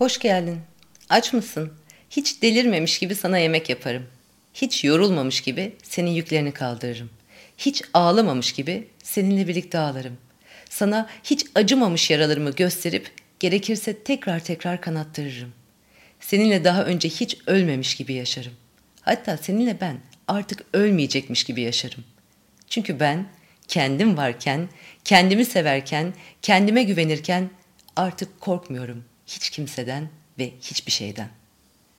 Hoş geldin. Aç mısın? Hiç delirmemiş gibi sana yemek yaparım. Hiç yorulmamış gibi senin yüklerini kaldırırım. Hiç ağlamamış gibi seninle birlikte ağlarım. Sana hiç acımamış yaralarımı gösterip gerekirse tekrar tekrar kanattırırım. Seninle daha önce hiç ölmemiş gibi yaşarım. Hatta seninle ben artık ölmeyecekmiş gibi yaşarım. Çünkü ben kendim varken, kendimi severken, kendime güvenirken artık korkmuyorum hiç kimseden ve hiçbir şeyden.